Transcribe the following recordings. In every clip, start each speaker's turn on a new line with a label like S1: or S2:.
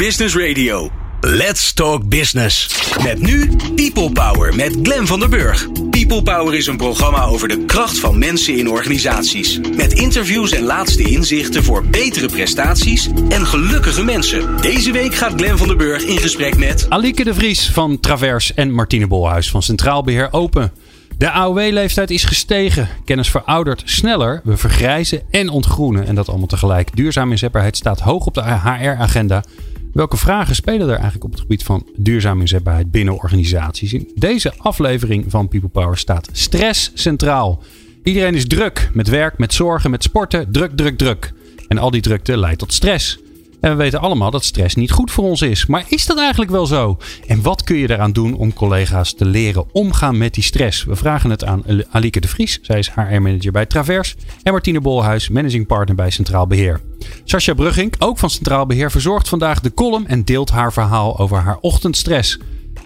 S1: Business Radio. Let's Talk Business. Met nu People Power met Glen van der Burg. People Power is een programma over de kracht van mensen in organisaties. Met interviews en laatste inzichten voor betere prestaties en gelukkige mensen. Deze week gaat Glen van der Burg in gesprek met...
S2: Alieke de Vries van Travers en Martine Bolhuis van Centraal Beheer Open. De AOW-leeftijd is gestegen. Kennis veroudert sneller. We vergrijzen en ontgroenen. En dat allemaal tegelijk. Duurzame inzetbaarheid staat hoog op de HR-agenda. Welke vragen spelen er eigenlijk op het gebied van duurzame inzetbaarheid binnen organisaties? In deze aflevering van People Power staat stress centraal. Iedereen is druk met werk, met zorgen, met sporten. Druk, druk, druk. En al die drukte leidt tot stress. En we weten allemaal dat stress niet goed voor ons is. Maar is dat eigenlijk wel zo? En wat kun je daaraan doen om collega's te leren omgaan met die stress? We vragen het aan Alike de Vries. Zij is HR-manager bij Travers. En Martine Bolhuis, managing partner bij Centraal Beheer. Sascha Brugging, ook van Centraal Beheer, verzorgt vandaag de column en deelt haar verhaal over haar ochtendstress.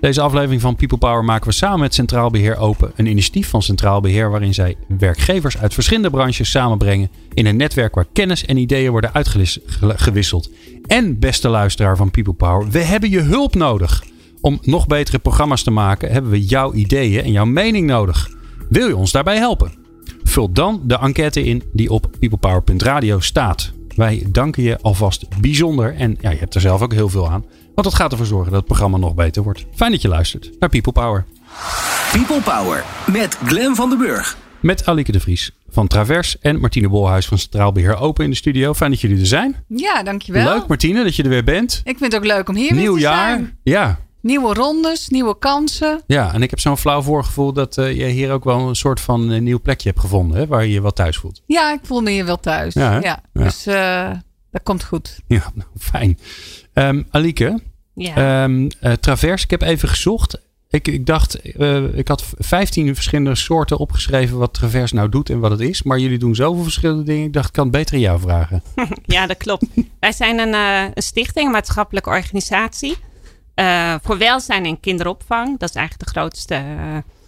S2: Deze aflevering van People Power maken we samen met Centraal Beheer Open. Een initiatief van Centraal Beheer waarin zij werkgevers uit verschillende branches samenbrengen in een netwerk waar kennis en ideeën worden uitgewisseld. En beste luisteraar van People Power, we hebben je hulp nodig. Om nog betere programma's te maken hebben we jouw ideeën en jouw mening nodig. Wil je ons daarbij helpen? Vul dan de enquête in die op peoplepower.radio staat. Wij danken je alvast bijzonder en ja, je hebt er zelf ook heel veel aan. Want dat gaat ervoor zorgen dat het programma nog beter wordt. Fijn dat je luistert naar People Power.
S1: People Power met Glen van den Burg.
S2: Met Alike de Vries van Travers en Martine Bolhuis van Centraal Beheer Open in de studio. Fijn dat jullie er zijn.
S3: Ja, dankjewel.
S2: Leuk Martine dat je er weer bent.
S3: Ik vind het ook leuk om hier
S2: Nieuw
S3: weer te
S2: jaar.
S3: zijn.
S2: Ja.
S3: Nieuwe rondes, nieuwe kansen.
S2: Ja, en ik heb zo'n flauw voorgevoel dat uh, je hier ook wel een soort van uh, nieuw plekje hebt gevonden. Hè, waar je je wel thuis voelt.
S3: Ja, ik voel me hier wel thuis.
S2: Ja,
S3: Ja,
S2: ja.
S3: Dus uh, dat komt goed.
S2: Ja, nou, fijn. Um, Alike,
S4: ja.
S2: um, Travers, ik heb even gezocht. Ik, ik dacht, uh, ik had 15 verschillende soorten opgeschreven wat Travers nou doet en wat het is. Maar jullie doen zoveel verschillende dingen. Ik dacht, ik kan het beter aan jou vragen.
S4: ja, dat klopt. Wij zijn een, uh, een stichting, een maatschappelijke organisatie. Voor welzijn en kinderopvang. Dat is eigenlijk de grootste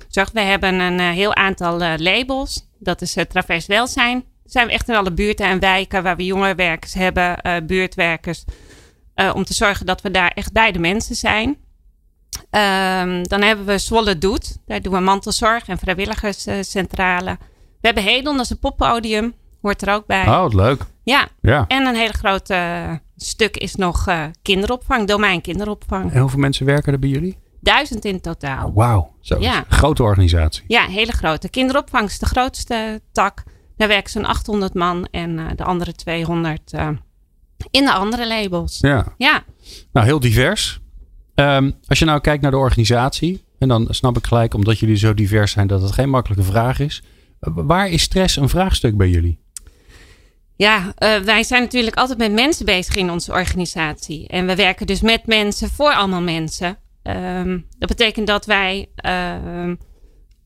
S4: zorg. We hebben een heel aantal labels. Dat is Travers Welzijn. Zijn we echt in alle buurten en wijken waar we jongerenwerkers hebben, buurtwerkers. om te zorgen dat we daar echt bij de mensen zijn. Um, dan hebben we Zwolle Doet. Daar doen we mantelzorg en vrijwilligerscentrale. We hebben Hedon, dat is een poppodium. Hoort er ook bij.
S2: Oh, wat leuk.
S4: Ja.
S2: ja.
S4: En een hele grote uh, stuk is nog uh, kinderopvang, domein kinderopvang.
S2: En hoeveel mensen werken er bij jullie?
S4: Duizend in totaal.
S2: Oh, Wauw, zo.
S4: Ja.
S2: Grote organisatie.
S4: Ja, hele grote. Kinderopvang is de grootste tak. Daar werken zo'n 800 man en uh, de andere 200 in de andere labels.
S2: Ja.
S4: ja.
S2: Nou, heel divers. Um, als je nou kijkt naar de organisatie, en dan snap ik gelijk, omdat jullie zo divers zijn, dat het geen makkelijke vraag is. Waar is stress een vraagstuk bij jullie?
S4: Ja, uh, wij zijn natuurlijk altijd met mensen bezig in onze organisatie. En we werken dus met mensen, voor allemaal mensen. Um, dat betekent dat wij uh,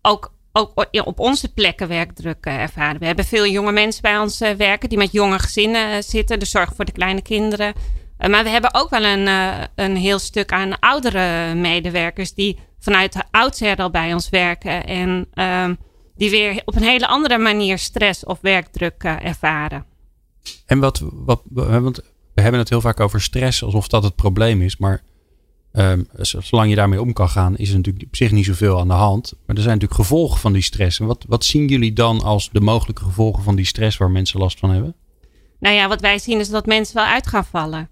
S4: ook, ook op onze plekken werkdruk ervaren. We hebben veel jonge mensen bij ons uh, werken die met jonge gezinnen zitten. De zorg voor de kleine kinderen. Uh, maar we hebben ook wel een, een heel stuk aan oudere medewerkers die vanuit de oudsher al bij ons werken. En uh, die weer op een hele andere manier stress of werkdruk ervaren.
S2: En wat, wat, want we hebben het heel vaak over stress alsof dat het probleem is. Maar um, zolang je daarmee om kan gaan, is er natuurlijk op zich niet zoveel aan de hand. Maar er zijn natuurlijk gevolgen van die stress. En wat, wat zien jullie dan als de mogelijke gevolgen van die stress waar mensen last van hebben?
S4: Nou ja, wat wij zien is dat mensen wel uit gaan vallen.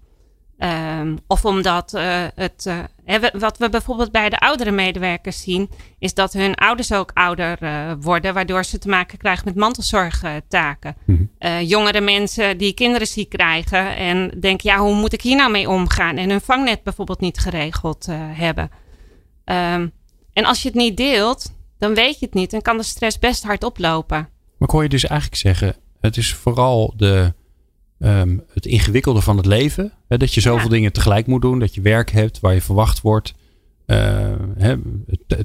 S4: Um, of omdat uh, het. Uh, hè, wat we bijvoorbeeld bij de oudere medewerkers zien, is dat hun ouders ook ouder uh, worden, waardoor ze te maken krijgen met mantelzorgtaken. Mm -hmm. jongere mensen die kinderen ziek krijgen en denken: ja, hoe moet ik hier nou mee omgaan? En hun vangnet bijvoorbeeld niet geregeld hebben. Um, en als je het niet deelt, dan weet je het niet en kan de stress best hard oplopen.
S2: Maar ik hoor je dus eigenlijk zeggen: het is vooral de um, het ingewikkelde van het leven. Hè, dat je zoveel ja. dingen tegelijk moet doen. Dat je werk hebt waar je verwacht wordt. Uh, hè,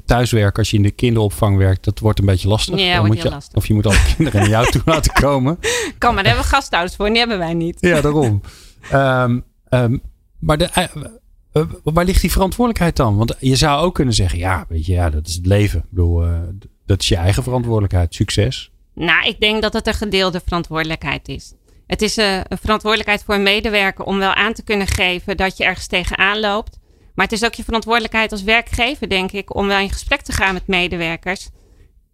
S2: thuiswerken als je in de kinderopvang werkt, dat wordt een beetje lastig.
S4: Ja,
S2: moet je,
S4: lastig.
S2: Of je moet alle kinderen naar jou toe laten komen.
S4: Kan maar, daar hebben we gastouders voor. Die hebben wij niet.
S2: Ja, daarom. um, um, maar de, uh, uh, waar ligt die verantwoordelijkheid dan? Want je zou ook kunnen zeggen, ja, weet je, ja, dat is het leven. Ik bedoel, uh, dat is je eigen verantwoordelijkheid. Succes.
S4: Nou, ik denk dat het een gedeelde verantwoordelijkheid is. Het is uh, een verantwoordelijkheid voor een medewerker om wel aan te kunnen geven dat je ergens tegenaan loopt. Maar het is ook je verantwoordelijkheid als werkgever, denk ik, om wel in gesprek te gaan met medewerkers.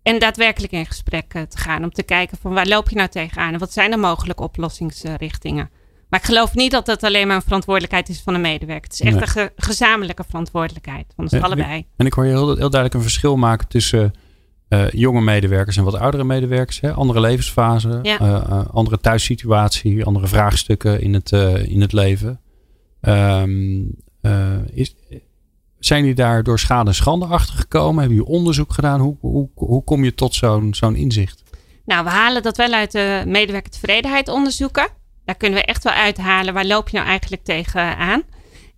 S4: En daadwerkelijk in gesprek uh, te gaan. Om te kijken van waar loop je nou tegenaan en wat zijn de mogelijke oplossingsrichtingen. Maar ik geloof niet dat dat alleen maar een verantwoordelijkheid is van een medewerker. Het is echt een ge gezamenlijke verantwoordelijkheid van ons allebei.
S2: En ik hoor je heel, heel duidelijk een verschil maken tussen eh, jonge medewerkers en wat oudere medewerkers. Hè? Andere levensfase,
S4: Ja.
S2: eh, eh, andere thuissituatie, andere vraagstukken in het, in het leven. Ehm, eh, is, zijn jullie daar door schade en schande achter gekomen? Hebben jullie onderzoek gedaan? Hoe, hoe, hoe kom je tot zo'n zo'n inzicht?
S4: Nou, we halen dat wel uit de medewerkertevredenheid onderzoeken. Daar kunnen we echt wel uithalen waar loop je nou eigenlijk tegenaan.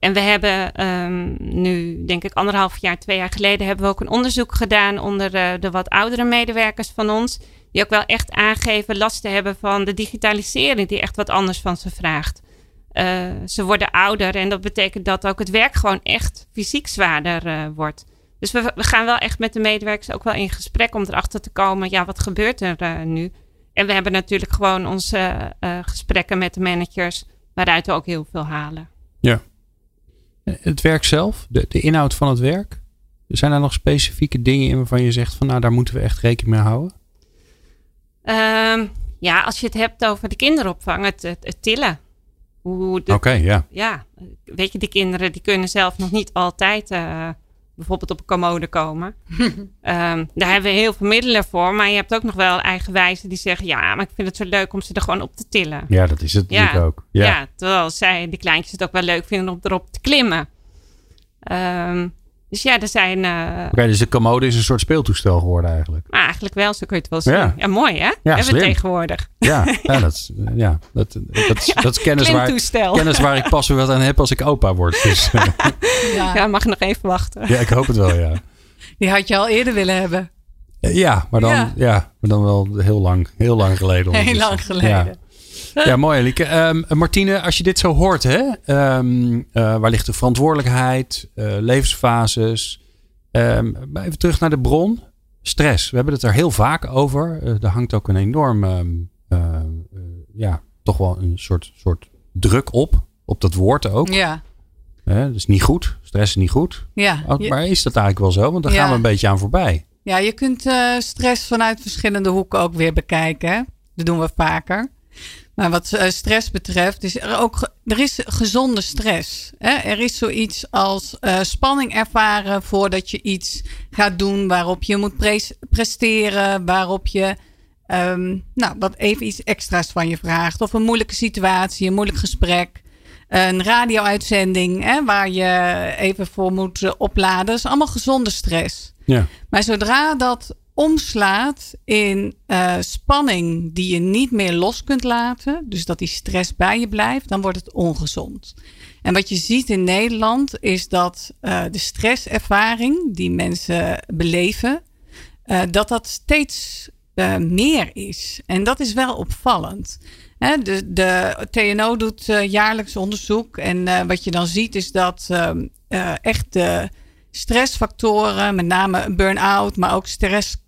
S4: En we hebben ehm, nu, denk ik, anderhalf jaar, twee jaar geleden, hebben we ook een onderzoek gedaan onder eh, de wat oudere medewerkers van ons. Die ook wel echt aangeven last te hebben van de digitalisering, die echt wat anders van ze vraagt. Eh, ze worden ouder en dat betekent dat ook het werk gewoon echt fysiek zwaarder eh, wordt. Dus we, we gaan wel echt met de medewerkers ook wel in gesprek om erachter te komen, ja, wat gebeurt er nu? En we hebben natuurlijk gewoon onze gesprekken met de managers, waaruit we ook heel veel halen.
S2: Ja. Het werk zelf, de, de inhoud van het werk. Zijn er nog specifieke dingen in waarvan je zegt van nou daar moeten we echt rekening mee houden?
S4: Ehm, ja, als je het hebt over de kinderopvang, het, het, het tillen.
S2: Oké, ja.
S4: Ja, weet je, die kinderen die kunnen zelf nog niet altijd eh, bijvoorbeeld op een commode komen. Ehm, daar hebben we heel veel middelen voor. Maar je hebt ook nog wel eigenwijzen die zeggen... ja, maar ik vind het zo leuk om ze er gewoon op te tillen.
S2: Ja, dat is het
S4: Ja,
S2: natuurlijk ook.
S4: Ja.
S2: Ja.
S4: terwijl zij, die kleintjes, het ook wel leuk vinden om erop te klimmen. Ehm, dus ja, er zijn... eh,
S2: Oké, dus de commode is een soort speeltoestel geworden eigenlijk.
S4: maar eigenlijk wel, zo kun je het wel zien.
S2: Ja.
S4: Ja, mooi hè? Hebben we tegenwoordig.
S2: Ja, ja, dat, is- ja dat, dat, is- dat is kennis waar, kennis waar ik pas weer wat aan heb als ik opa word. Dus eh,
S3: Ja,
S4: Ja, mag nog even wachten.
S2: ja, ik hoop het wel, ja.
S3: Die had je al eerder willen hebben.
S2: Eh, Ja, maar dan,
S3: Ja.
S2: ja. maar dan wel heel lang, heel lang geleden.
S3: Heel lang geleden.
S2: Ja, mooi Lieke. Ehm, Martine, als je dit zo hoort, hè, ehm, eh, waar ligt de verantwoordelijkheid, eh, levensfases? Ehm, even terug naar de bron. Stress. We hebben het er heel vaak over. Eh, er hangt ook een enorm, ja, toch wel een soort, soort druk op. Op dat woord ook.
S3: Ja,
S2: Hè, dat is niet goed. Stress is niet goed.
S3: ja.
S2: Oh, Maar is dat eigenlijk wel zo? Want daar
S3: Ja.
S2: gaan we een beetje aan voorbij.
S3: Ja, je kunt stress vanuit verschillende hoeken ook weer bekijken. Dat doen we vaker. Maar wat eh, stress betreft, is er ook er is gezonde stress. Hè? Er is zoiets als eh, spanning ervaren voordat je iets gaat doen waarop je moet pres- presteren, waarop je ehm, nou, wat even iets extra's van je vraagt. Of een moeilijke situatie, een moeilijk gesprek. Een radio-uitzending waar je even voor moet eh, opladen. Dat is allemaal gezonde stress.
S2: Ja.
S3: Maar zodra dat omslaat in eh, spanning die je niet meer los kunt laten, dus dat die stress bij je blijft, dan wordt het ongezond. En wat je ziet in Nederland is dat eh, de stresservaring die mensen beleven, eh, dat dat steeds meer is. En dat is wel opvallend. Hè, de, de TNO doet jaarlijks onderzoek. En wat je dan ziet is dat ehm, eh, echt de stressfactoren, met name burn-out, maar ook stressklachten,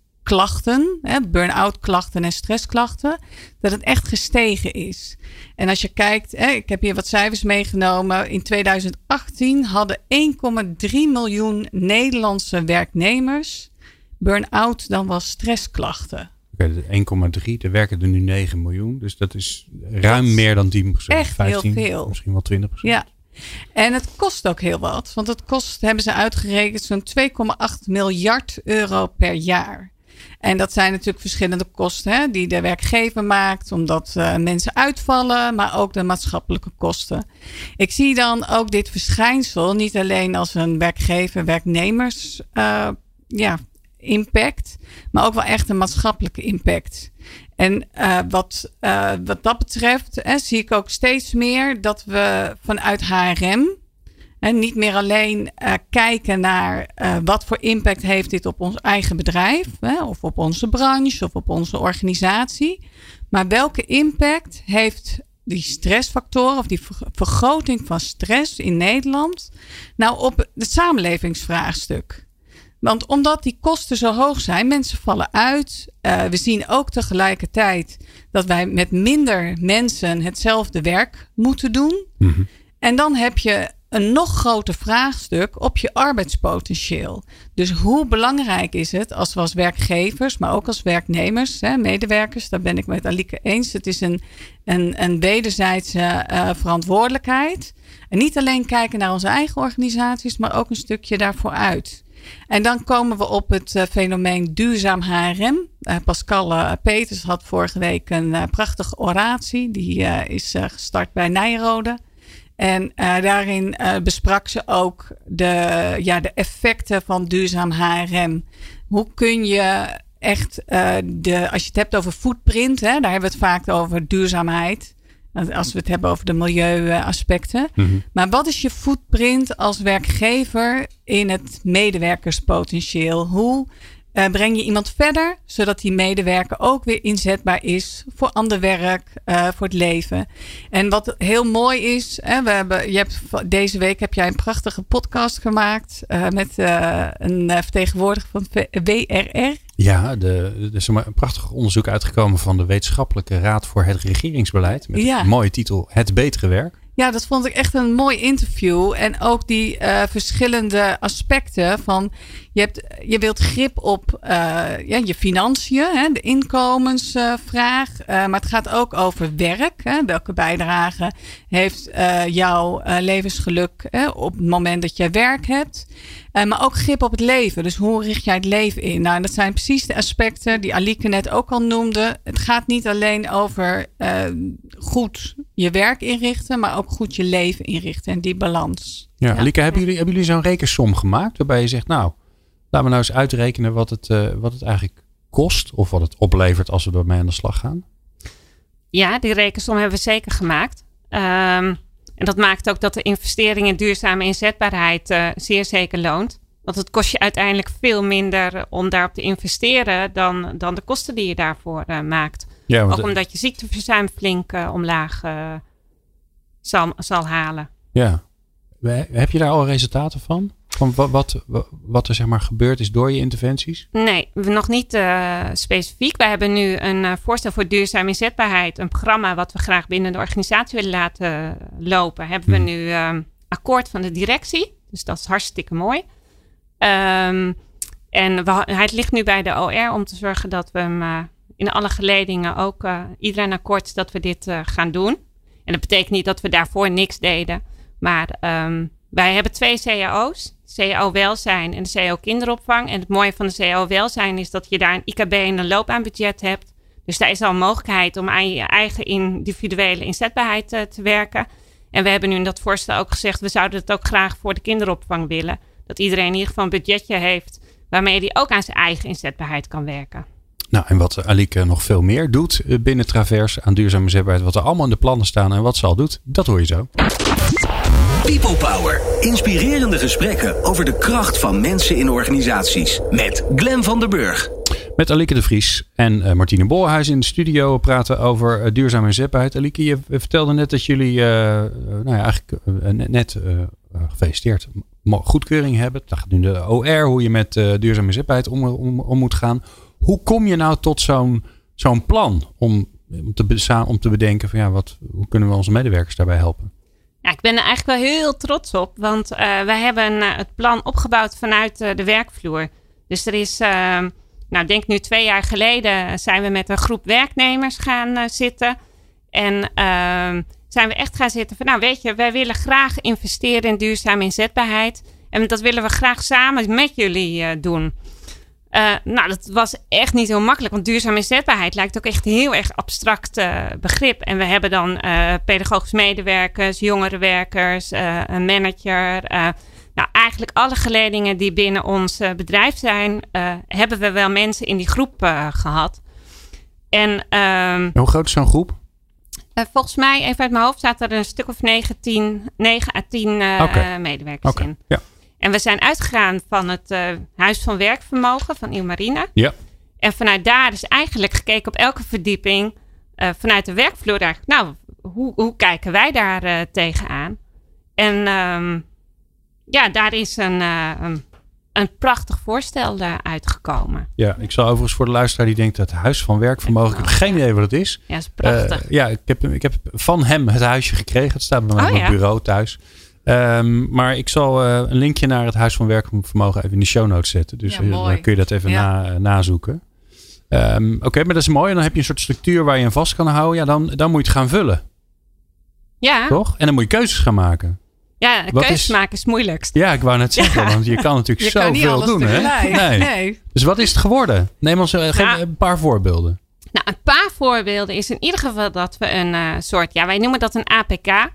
S3: hè, burn-out klachten en stressklachten, dat het echt gestegen is. En als je kijkt, hè, ik heb hier wat cijfers meegenomen. In 2018 hadden 1,3 miljoen Nederlandse werknemers burn-out dan wel stressklachten.
S2: Oké, de 1,3. Er werken er nu 9 miljoen. Dus dat is ruim
S3: Dat is
S2: meer dan 10
S3: echt heel
S2: 15,
S3: veel.
S2: Misschien wel 20%
S3: Ja. En het kost ook heel wat. Want het kost, hebben ze uitgerekend, zo'n 2,8 miljard euro per jaar. En dat zijn natuurlijk verschillende kosten hè, die de werkgever maakt, omdat eh, mensen uitvallen, maar ook de maatschappelijke kosten. Ik zie dan ook dit verschijnsel niet alleen als een werkgever-werknemers eh, impact, maar ook wel echt een maatschappelijke impact. En eh, wat, wat dat betreft hè, zie ik ook steeds meer dat we vanuit HRM en niet meer alleen eh, kijken naar eh, wat voor impact heeft dit op ons eigen bedrijf, hè, of op onze branche of op onze organisatie, maar welke impact heeft die stressfactoren of die ver- vergroting van stress in Nederland nou op het samenlevingsvraagstuk? Want omdat die kosten zo hoog zijn, mensen vallen uit. Uh, we zien ook tegelijkertijd dat wij met minder mensen hetzelfde werk moeten doen. Mm En dan heb je een nog groter vraagstuk op je arbeidspotentieel. Dus hoe belangrijk is het als we als werkgevers, maar ook als werknemers, hè, medewerkers, daar ben ik met Alike eens. Het is een, een, een wederzijdse uh, verantwoordelijkheid. En niet alleen kijken naar onze eigen organisaties, maar ook een stukje daarvoor uit. En dan komen we op het uh, fenomeen duurzaam HRM. Eh, Pascal Peters had vorige week een prachtige oratie. Die is gestart bij Nijrode. En uh, daarin uh, besprak ze ook de, ja, de effecten van duurzaam HRM. Hoe kun je echt, uh, de, als je het hebt over footprint, hè, daar hebben we het vaak over duurzaamheid. Als we het hebben over de milieuaspecten. Mm -hmm. Maar wat is je footprint als werkgever in het medewerkerspotentieel? Hoe uh, breng je iemand verder, zodat die medewerker ook weer inzetbaar is voor ander werk, uh, voor het leven. En wat heel mooi is, hè, we hebben, je hebt, deze week heb jij een prachtige podcast gemaakt uh, met een vertegenwoordiger van WRR.
S2: Ja, de, er is een prachtig onderzoek uitgekomen van de Wetenschappelijke Raad voor het Regeringsbeleid. Met ja. een mooie titel Het Betere Werk.
S3: Ja, dat vond ik echt een mooi interview. En ook die uh, verschillende aspecten van je, hebt, je wilt grip op uh, ja, je financiën, hè, de inkomensvraag. Uh, maar het gaat ook over werk. Hè, welke bijdrage heeft jouw levensgeluk hè, op het moment dat je werk hebt? Maar ook grip op het leven. Dus hoe richt jij het leven in? Nou, dat zijn precies de aspecten die Alike net ook al noemde. Het gaat niet alleen over goed je werk inrichten, maar ook goed je leven inrichten en die balans.
S2: Ja, ja. Alike, hebben jullie, hebben jullie zo'n rekensom gemaakt waarbij je zegt, nou, laten we nou eens uitrekenen wat het, uh, wat het eigenlijk kost of wat het oplevert als we ermee aan de slag gaan?
S4: Ja, die rekensom hebben we zeker gemaakt. Um, en dat maakt ook dat de investering in duurzame inzetbaarheid uh, zeer zeker loont. Want het kost je uiteindelijk veel minder om daarop te investeren dan, dan de kosten die je daarvoor uh, maakt. Ja, ook omdat je ziekteverzuim flink uh, omlaag zal, zal halen.
S2: Ja. Heb je daar al resultaten van? Van wat, wat, wat er zeg maar gebeurd is door je interventies?
S4: Nee, nog niet uh, specifiek. Wij hebben nu een uh, voorstel voor duurzame inzetbaarheid. Een programma wat we graag binnen de organisatie willen laten lopen. Hebben we hmm. nu uh, akkoord van de directie. Dus dat is hartstikke mooi. Um, en we, het ligt nu bij de OR om te zorgen dat we hem in alle geledingen ook iedereen akkoord dat we dit gaan doen. En dat betekent niet dat we daarvoor niks deden. Maar um, wij hebben twee cao's. CAO welzijn en de CAO kinderopvang. En het mooie van de CAO welzijn is dat je daar een IKB en een loopbaanbudget hebt. Dus daar is al een mogelijkheid om aan je eigen individuele inzetbaarheid te, te werken. En we hebben nu in dat voorstel ook gezegd, we zouden het ook graag voor de kinderopvang willen. Dat iedereen in ieder geval een budgetje heeft waarmee hij ook aan zijn eigen inzetbaarheid kan werken.
S2: Nou, en wat Alike nog veel meer doet binnen Travers aan duurzame inzetbaarheid, wat er allemaal in de plannen staan en wat ze al doet, dat hoor je zo.
S1: People Power. Inspirerende gesprekken over de kracht van mensen in organisaties. Met Glen van der Burg.
S2: Met Alike de Vries en uh, Martine Bolhuis in de studio praten over uh, duurzame inzetbaarheid. Alike, je vertelde net dat jullie, uh, nou ja, eigenlijk net gefeliciteerd, goedkeuring hebben. Dat gaat nu de OR, hoe je met duurzame inzetbaarheid om, om, om, moet gaan. Hoe kom je nou tot zo'n zo'n plan om, om, te, om te bedenken van ja, wat, hoe kunnen we onze medewerkers daarbij helpen?
S4: Ik ben er eigenlijk wel heel trots op, want uh, wij hebben uh, het plan opgebouwd vanuit uh, de werkvloer. Dus er is, nou denk nu twee jaar geleden, zijn we met een groep werknemers gaan zitten. En ehm, zijn we echt gaan zitten van, nou weet je, wij willen graag investeren in duurzame inzetbaarheid. En dat willen we graag samen met jullie doen. Uh, nou, dat was echt niet heel makkelijk. Want duurzame inzetbaarheid lijkt ook echt een heel erg abstract uh, begrip. En we hebben dan uh, pedagogisch medewerkers, jongerenwerkers, een manager. nou, eigenlijk alle geledingen die binnen ons bedrijf zijn, hebben we wel mensen in die groep gehad. En,
S2: ehm, hoe groot is zo'n groep?
S4: volgens mij, even uit mijn hoofd, staat er een stuk of 19, 9 à 10 okay. medewerkers okay. in. Ja. En we zijn uitgegaan van het uh, Huis van Werkvermogen van Ilmarina. Ja. En vanuit daar is eigenlijk gekeken op elke verdieping uh, vanuit de werkvloer. Nou, hoe, hoe kijken wij daar uh, tegenaan? En um, ja, daar is een, een, een prachtig voorstel daaruit gekomen.
S2: Ja, ik zal overigens voor de luisteraar die denkt dat huis van werkvermogen. Ik heb geen idee wat het is.
S4: Ja, dat is prachtig.
S2: Ja, ik heb, ik heb van hem het huisje gekregen. Het staat bij mij
S4: Oh,
S2: op mijn
S4: ja.
S2: bureau thuis. Um, maar ik zal uh, een linkje naar het Huis van Werkvermogen even in de show notes zetten. Dus
S3: Ja,
S2: uh,
S3: mooi.
S2: dan kun je dat even
S3: Ja.
S2: na, nazoeken. Um, Oké, okay, maar dat is mooi. En dan heb je een soort structuur waar je aan vast kan houden. Ja, dan, dan moet je het gaan vullen.
S4: ja,
S2: Toch? En dan moet je keuzes gaan maken.
S4: ja keuzes maken is het moeilijkst.
S2: Ja, ik wou net zeggen.
S4: Ja.
S2: Want je kan natuurlijk
S3: Je
S2: zoveel doen. Hè? Nee.
S3: Nee.
S2: Dus wat is het geworden? Neem ons uh, geef een paar voorbeelden.
S4: Nou, een paar voorbeelden is in ieder geval dat we een eh, soort, ja, wij noemen dat een APK.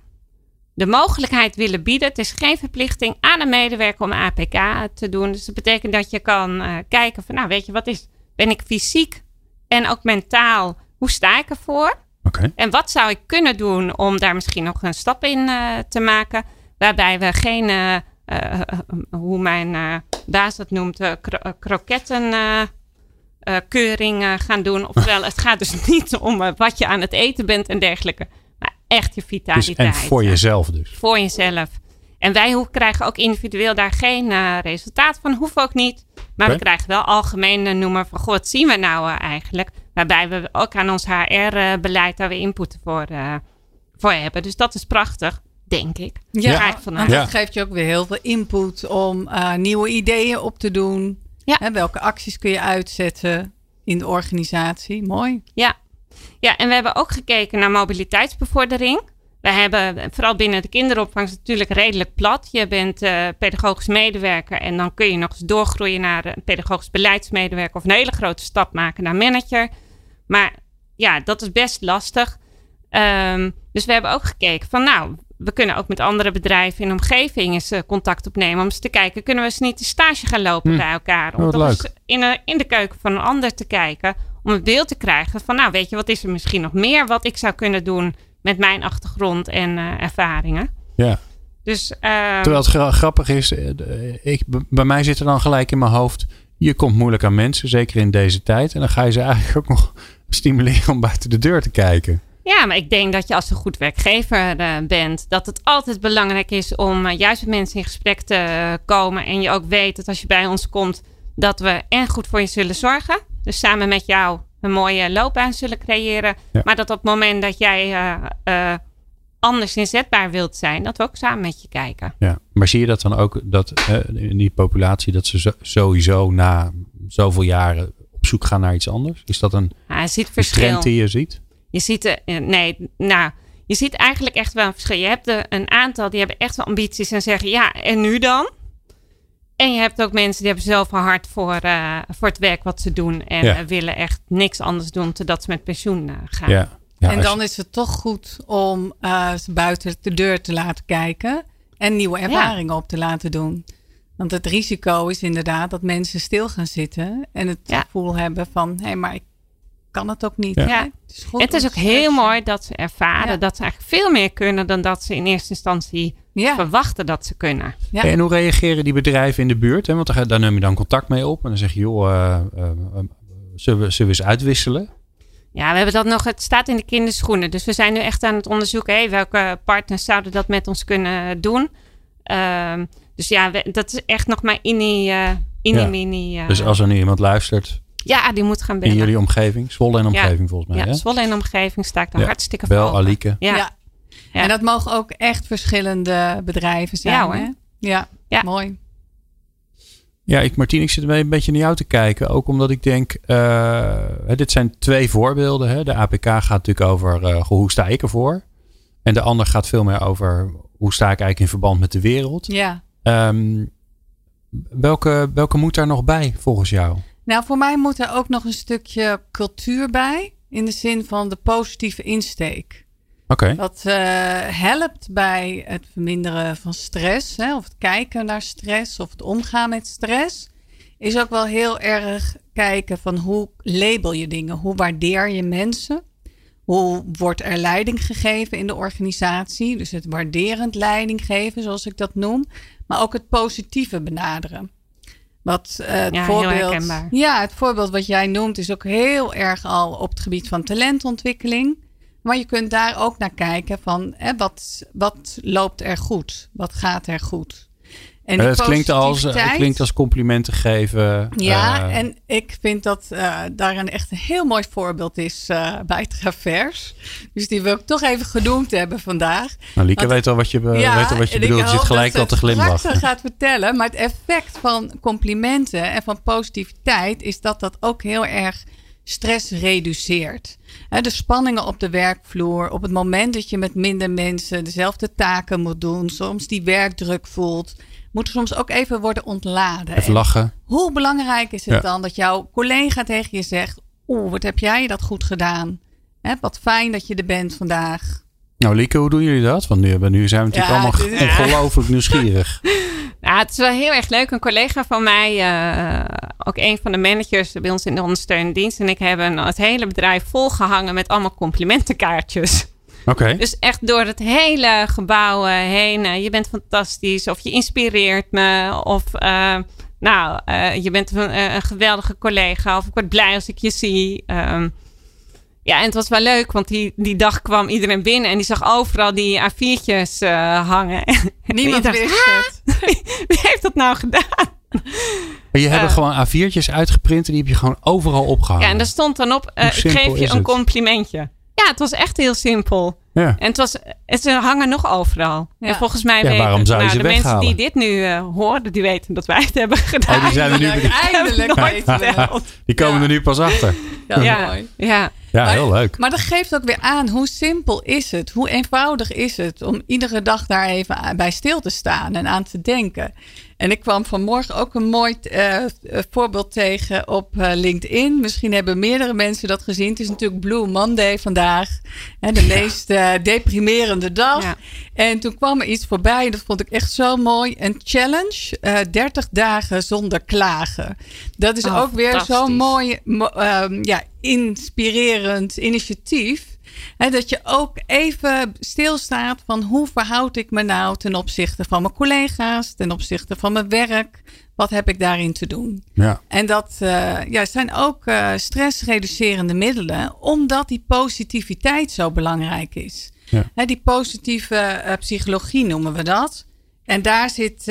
S4: De mogelijkheid willen bieden. Het is geen verplichting aan een medewerker om APK te doen. Dus dat betekent dat je kan eh, kijken van, nou, weet je, wat is, ben ik fysiek en ook mentaal, hoe sta ik ervoor?
S2: Oké.
S4: En wat zou ik kunnen doen om daar misschien nog een stap in eh, te maken? Waarbij we geen, eh, hoe mijn baas dat noemt, kro- kroketten. keuring gaan doen. Oftewel, het gaat dus niet om wat je aan het eten bent en dergelijke. Echt je
S2: Dus,
S4: vitaliteit.
S2: en voor
S4: eh,
S2: jezelf dus.
S4: voor jezelf. En wij krijgen ook individueel daar geen eh, resultaat van. Hoeft ook niet. Maar we krijgen wel algemeen eh, noemen van... Goh, wat zien we nou eh, eigenlijk? Waarbij we ook aan ons HR-beleid daar weer input voor, eh, voor hebben. Dus dat is prachtig, denk ik.
S3: Ja,
S4: vanuit.
S3: want
S2: Ja.
S3: dat geeft je ook weer heel veel input om eh, nieuwe ideeën op te doen.
S4: Ja.
S3: Hè, welke acties kun je uitzetten in de organisatie? Mooi.
S4: Ja. Ja, en we hebben ook gekeken naar mobiliteitsbevordering. We hebben, vooral binnen de kinderopvang, natuurlijk redelijk plat. Je bent eh, pedagogisch medewerker en dan kun je nog eens doorgroeien naar een pedagogisch beleidsmedewerker of een hele grote stap maken naar manager. Maar ja, dat is best lastig. Ehm, dus we hebben ook gekeken van nou, we kunnen ook met andere bedrijven in de omgeving eens eh, contact opnemen om eens te kijken, kunnen we eens niet een stage gaan lopen
S2: Hm.
S4: bij elkaar? Om
S2: Oh,
S4: toch eens de, in de keuken van een ander te kijken, om het beeld te krijgen van nou, weet je, wat is er misschien nog meer wat ik zou kunnen doen met mijn achtergrond en eh, ervaringen?
S2: Ja.
S4: Dus ehm,
S2: Terwijl het gra- grappig is, eh, de- ik, bij mij zit er dan gelijk in mijn hoofd. Je komt moeilijk aan mensen, zeker in deze tijd. En dan ga je ze eigenlijk ook nog stimuleren om buiten de deur te kijken.
S4: Ja, maar ik denk dat je als een goed werkgever eh, bent, dat het altijd belangrijk is om eh, juist met mensen in gesprek te eh, komen. En je ook weet dat als je bij ons komt, dat we en goed voor je zullen zorgen. Dus samen met jou een mooie loopbaan zullen creëren.
S2: Ja.
S4: Maar dat op het moment dat jij eh, eh, anders inzetbaar wilt zijn, dat we ook samen met je kijken.
S2: Ja. Maar zie je dat dan ook dat eh, in die populatie dat ze zo- sowieso na zoveel jaren op zoek gaan naar iets anders? Is dat een,
S4: Ja, ziet
S2: een trend die je ziet?
S4: Je ziet, eh, nee, nou, je ziet eigenlijk echt wel een verschil. Je hebt er een aantal die hebben echt wel ambities en zeggen ja, en nu dan? En je hebt ook mensen die hebben zoveel hard voor, eh, voor het werk wat ze doen. En
S2: Ja.
S4: willen echt niks anders doen totdat ze met pensioen eh, gaan.
S2: Ja. ja
S3: en dan is het toch goed om eh, ze buiten de deur te laten kijken en nieuwe ervaringen op te laten doen. Want het risico is inderdaad dat mensen stil gaan zitten en het
S4: Ja.
S3: gevoel hebben van hé, maar ik kan het ook niet.
S2: Ja.
S3: Het is, goed
S4: Het is
S3: om
S4: ook heel mooi dat ze ervaren
S3: Ja.
S4: dat ze eigenlijk veel meer kunnen dan dat ze in eerste instantie
S3: Ja,
S4: verwachten dat ze kunnen.
S3: ja.
S2: En hoe reageren die bedrijven in de buurt? Hè? Want daar, neem je dan contact mee op. En dan zeg je, joh, eh, eh, eh, zullen, we, zullen we eens uitwisselen?
S4: Ja, we hebben dat nog. Het staat in de kinderschoenen. Dus we zijn nu echt aan het onderzoeken. Hey, welke partners zouden dat met ons kunnen doen? Ehm, dus ja, we- dat is echt nog maar in die, in
S2: Ja.
S4: die mini.
S2: Dus als er nu iemand luistert
S4: ja, die moet gaan
S2: in
S4: bellen.
S2: jullie omgeving, Zwolle en omgeving volgens mij.
S4: ja,
S2: hè?
S4: Zwolle en omgeving sta ik daar
S2: Ja.
S4: hartstikke
S2: Bel
S4: voor.
S2: Alieke.
S4: Ja.
S3: En dat mogen ook echt verschillende bedrijven zijn.
S4: Ja, hoor.
S3: hè? Ja,
S4: Ja.
S3: mooi.
S2: Ja, ik, Martien, ik zit een beetje naar jou te kijken. Ook omdat ik denk, eh, hè, dit zijn twee voorbeelden. Hè. De APK gaat natuurlijk over eh, hoe sta ik ervoor. En de ander gaat veel meer over hoe sta ik eigenlijk in verband met de wereld.
S3: Ja.
S2: Ehm, welke, welke moet daar nog bij volgens jou?
S3: Nou, voor mij moet er ook nog een stukje cultuur bij. In de zin van de positieve insteek.
S2: Oké,
S3: Wat eh, helpt bij het verminderen van stress. Hè, of het kijken naar stress. Of het omgaan met stress. Is ook wel heel erg kijken van hoe label je dingen. Hoe waardeer je mensen. Hoe wordt er leiding gegeven in de organisatie? Dus het waarderend leiding geven, zoals ik dat noem. Maar ook het positieve benaderen. Wat eh, het
S4: Ja, heel
S3: voorbeeld.
S4: herkenbaar.
S3: Ja, het voorbeeld wat jij noemt is ook heel erg al op het gebied van talentontwikkeling. Maar je kunt daar ook naar kijken van hè, wat, wat loopt er goed? Wat gaat er goed? En
S2: Eh,
S3: die
S2: het, klinkt als, het
S3: positiviteit-
S2: klinkt als complimenten geven.
S3: Ja,
S2: eh,
S3: en ik vind dat eh, daar een echt een heel mooi voorbeeld is eh, bij Travers. Dus die wil ik toch even genoemd hebben vandaag.
S2: nou, Lieke
S3: want-
S2: weet al wat je,
S3: Ja,
S2: weet al wat je
S3: ik
S2: bedoelt. Je zit gelijk al te
S3: het
S2: glimlachen.
S3: straks gaat vertellen. Maar het effect van complimenten en van positiviteit is dat dat ook heel erg stress reduceert. De spanningen op de werkvloer, op het moment dat je met minder mensen dezelfde taken moet doen, soms die werkdruk voelt, moet er soms ook even worden ontladen.
S2: Even
S3: En
S2: lachen.
S3: hoe belangrijk is het
S2: Ja.
S3: dan dat jouw collega tegen je zegt: Oeh, wat heb jij dat goed gedaan? Hè, wat fijn dat je er bent vandaag.
S2: Nou, Lieke, hoe doen jullie dat? Want nu, nu zijn we natuurlijk
S3: Ja,
S2: allemaal ongelooflijk nieuwsgierig.
S4: Nou, het is wel heel erg leuk. Een collega van mij, eh, ook een van de managers bij ons in de ondersteunende dienst, en ik hebben het hele bedrijf volgehangen met allemaal complimentenkaartjes.
S2: Oké.
S4: Dus echt door het hele gebouw eh, heen. eh, je bent fantastisch, of je inspireert me, of nou, je bent een, een geweldige collega, of ik word blij als ik je zie. Ehm, ja, en het was wel leuk, want die, die dag kwam iedereen binnen en die zag overal die A4'tjes eh, hangen.
S3: Niemand
S4: dacht,
S3: wist het.
S4: Wie heeft dat nou gedaan?
S2: Maar je hebt
S4: eh,
S2: gewoon A4'tjes uitgeprint en die heb je gewoon overal opgehangen.
S4: Ja, en daar stond dan op: eh, ik geef je een
S2: het?
S4: complimentje. Ja, het was echt heel simpel.
S2: Ja.
S4: En het was, het, ze hangen nog overal.
S3: Ja.
S4: En volgens mij
S2: Ja,
S4: weten
S2: waarom zou je
S4: nou,
S2: ze
S4: de mensen die dit nu eh, horen, die weten dat wij het hebben gedaan.
S2: Oh, die zijn er nu
S3: Eindelijk, eindelijk.
S2: Die komen
S3: Ja.
S2: er nu pas achter.
S3: Ja,
S4: Ja,
S3: mooi.
S4: ja.
S2: Ja,
S3: Maar-
S2: heel leuk.
S3: Maar dat geeft ook weer aan hoe simpel is het, hoe eenvoudig is het om iedere dag daar even bij stil te staan en aan te denken. En ik kwam vanmorgen ook een mooi eh, eh, voorbeeld tegen op eh, LinkedIn. Misschien hebben meerdere mensen dat gezien. Het is natuurlijk Blue Monday vandaag. Hè, de meest eh, deprimerende dag.
S4: Ja.
S3: En toen kwam er iets voorbij. En dat vond ik echt zo mooi. Een challenge. eh 30 dagen zonder klagen. Dat is
S4: Oh,
S3: ook weer zo'n mooi, mo- ehm, ja, inspirerend initiatief. Hè, dat je ook even stilstaat van hoe verhoud ik me nou ten opzichte van mijn collega's, ten opzichte van mijn werk. Wat heb ik daarin te doen?
S2: Ja.
S3: En dat eh, ja, zijn ook eh, stressreducerende middelen, omdat die positiviteit zo belangrijk is.
S2: Ja.
S3: Hè, die positieve eh, psychologie noemen we dat. En daar zit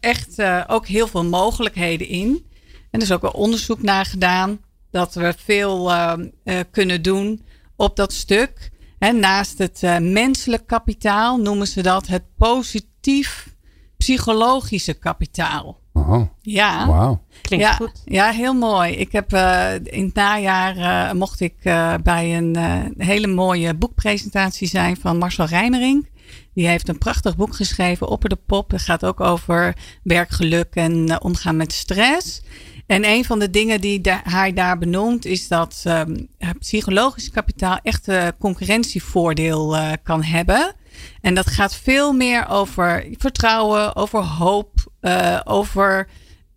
S3: echt ook heel veel mogelijkheden in. En er is ook wel onderzoek naar gedaan dat we veel eh, eh, kunnen doen op dat stuk. Hè, naast het eh, menselijk kapitaal noemen ze dat het positief psychologische kapitaal.
S2: Oh,
S3: Ja.
S2: wauw.
S4: Klinkt
S3: ja,
S4: goed.
S3: Ja, heel mooi. Ik heb eh, in het najaar eh, mocht ik eh, bij een eh, hele mooie boekpresentatie zijn van Marcel Rijmering. Die heeft een prachtig boek geschreven, Opper de Pop. Het gaat ook over werkgeluk en omgaan met stress. En een van de dingen die hij daar benoemt is dat ehm, psychologisch kapitaal echt een concurrentievoordeel eh, kan hebben. En dat gaat veel meer over vertrouwen, over hoop, eh, over